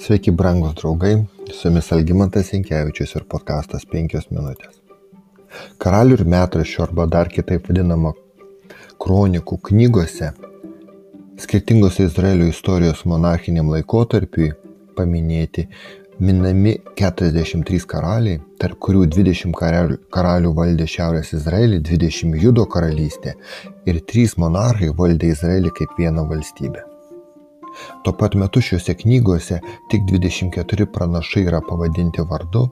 Sveiki, brangūs draugai, su jumis Algymantas Inkevičius ir podkastas 5 minutės. Karalių ir metraščių arba dar kitaip vadinamo kronikų knygose skirtingose Izraelio istorijos monarchiniam laikotarpiui paminėti minami 43 karaliai, tarp kurių 20 karalių, karalių valdė Šiaurės Izraelį, 20 Judo karalystė ir 3 monarchai valdė Izraelį kaip vieną valstybę. Tuo pat metu šiuose knygose tik 24 pranašai yra pavadinti vardu,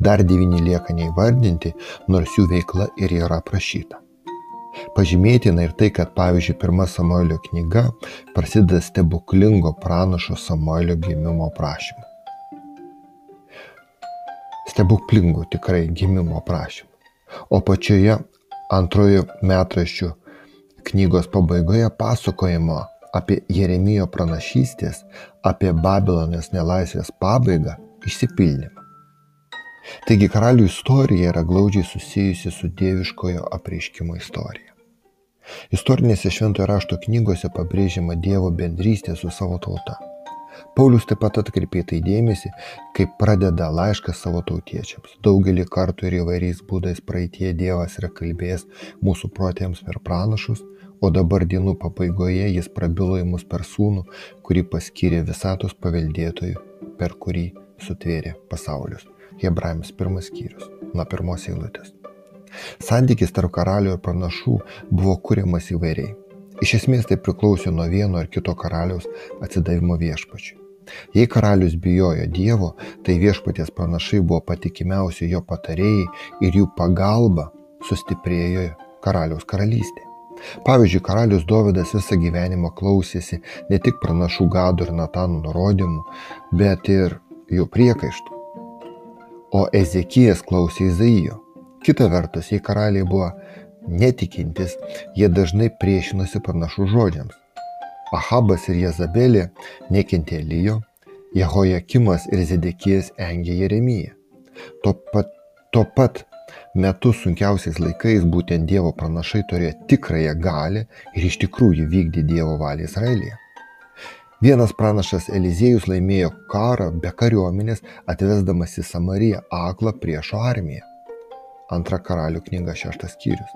dar 9 lieka neįvardinti, nors jų veikla ir yra aprašyta. Pažymėtina ir tai, kad pavyzdžiui pirma Samuelio knyga prasideda stebuklingo pranašo Samuelio gimimo prašymu. Stebuklingų tikrai gimimo prašymu. O pačioje antrojo metraščių knygos pabaigoje pasakojimo apie Jeremijo pranašystės, apie Babilonės nelaisvės pabaigą išsipildymą. Taigi karalių istorija yra glaudžiai susijusi su dieviškojo apreiškimo istorija. Istorinėse šventojo rašto knygose pabrėžiama Dievo bendrystė su savo tauta. Paulius taip pat atkreipė tai dėmesį, kaip pradeda laišką savo tautiečiams. Daugelį kartų ir įvairiais būdais praeitie Dievas yra kalbėjęs mūsų protėms per pranašus, o dabar dienų pabaigoje jis prabilo į mus per sūnų, kurį paskyrė visatos paveldėtojų, per kurį sutvėrė pasaulius. Hebrajams pirmas skyrius, nuo pirmos eilutės. Santykis tarp karalių ir pranašų buvo kuriamas įvairiai. Iš esmės tai priklausė nuo vieno ar kito karaliaus atsidavimo viešpačiui. Jei karalius bijojo Dievo, tai viešpaties pranašai buvo patikimiausi jo patarėjai ir jų pagalba sustiprėjo karaliaus karalystė. Pavyzdžiui, karalius Dovydas visą gyvenimą klausėsi ne tik pranašų Gado ir Natanų nurodymų, bet ir jų priekaištų. O Ezekijas klausė Izaijo. Kita vertus, jei karaliai buvo netikintis, jie dažnai priešinosi pranašų žodžiams. Ahabas ir Jezabelė nekentė Lyjo, Jehojakimas ir Zedekijas engė Jeremiją. Tuo pat, tuo pat metu sunkiausiais laikais būtent Dievo pranašai turėjo tikrąją galę ir iš tikrųjų vykdė Dievo valią Izraelyje. Vienas pranašas Eliziejus laimėjo karą be kariuomenės, atvesdamas į Samariją aklą priešo armiją. Antra karalių knyga šeštas skyrius.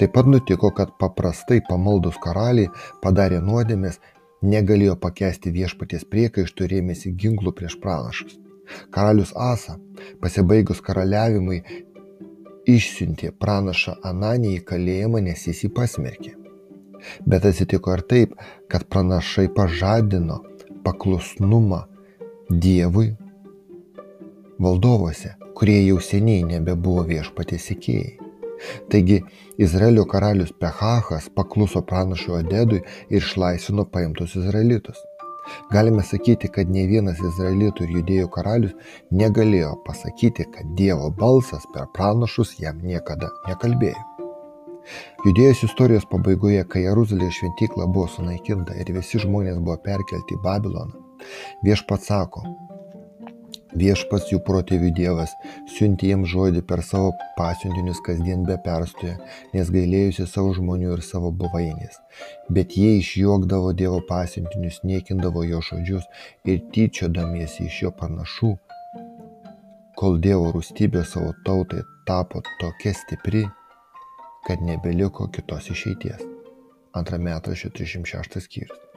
Taip pat nutiko, kad paprastai pamaldus karaliai padarė nuodėmės, negalėjo pakesti viešpaties priekaištų rėmėsi ginklų prieš pranašus. Karalius Asa, pasibaigus karaliavimui, išsiuntė pranašą Ananį į kalėjimą, nes jis jį pasmerkė. Bet atsitiko ir taip, kad pranašai pažadino paklusnumą Dievui valdovuose, kurie jau seniai nebebuvo viešpatės įkėjai. Taigi Izraelio karalius Pehachas pakluso pranašui Odedui ir išlaisvino paimtus izraelitus. Galime sakyti, kad ne vienas izraelitų ir judėjų karalius negalėjo pasakyti, kad Dievo balsas per pranašus jam niekada nekalbėjo. Judėjos istorijos pabaigoje, kai Jeruzalės šventykla buvo sunaikinta ir visi žmonės buvo perkelti į Babiloną, viešpats sako, Viešpas jų protėvių Dievas siunti jiems žodį per savo pasiuntinius kasdien be perstojo, nes gailėjusi savo žmonių ir savo buvainės. Bet jie išjuokdavo Dievo pasiuntinius, niekindavo jo žodžius ir tyčiodamiesi iš jo panašų, kol Dievo rūstybė savo tautai tapo tokia stipri, kad nebeliko kitos išeities. Antrame metraščio 306 skyrius.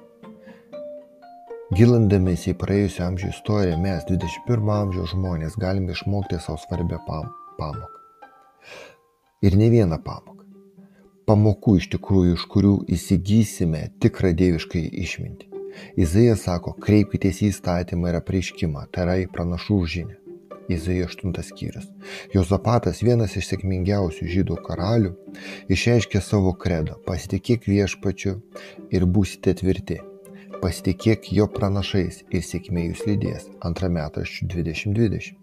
Gilindamiesi į praėjusio amžiaus istoriją, mes, 21 amžiaus žmonės, galime išmokti savo svarbę pamoką. Ir ne vieną pamoką. Pamokų iš tikrųjų, iš kurių įsigysime tikrą dieviškai išmintį. Izaijas sako, kreipkitės į įstatymą ir apreiškimą, tai yra į pranašų žinę. Izaijo 8 skyrius. Jozapatas, vienas iš sėkmingiausių žydų karalių, išreiškė savo kredą, pasitikėk viešpačiu ir būsite tvirti pasitikėk jo pranašais ir sėkmė jūs lydės. Antra metraščių 2020.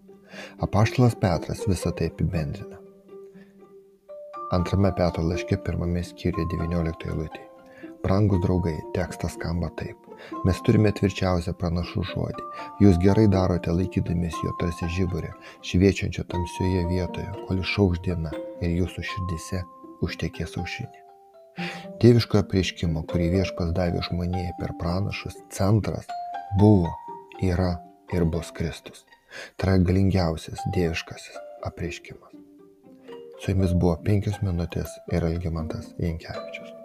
Apaštalas Petras visą tai apibendrina. Antrame Petro laiške pirmame skyriuje 19 eilutė. Brangus draugai, tekstas skamba taip. Mes turime tvirčiausią pranašų žodį. Jūs gerai darote laikydamės jo tarsi žiburė, šviečiančio tamsioje vietoje, kol išauš diena ir jūsų širdise užtekės aušinė. Dieviškojo prieškimo, kurį viešpas davė žmonėje per pranašus, centras buvo, yra ir bus Kristus. Tai yra galingiausias dieviškasis apreiškimas. Su jumis buvo penkios minutės ir Algymantas Jankievičius.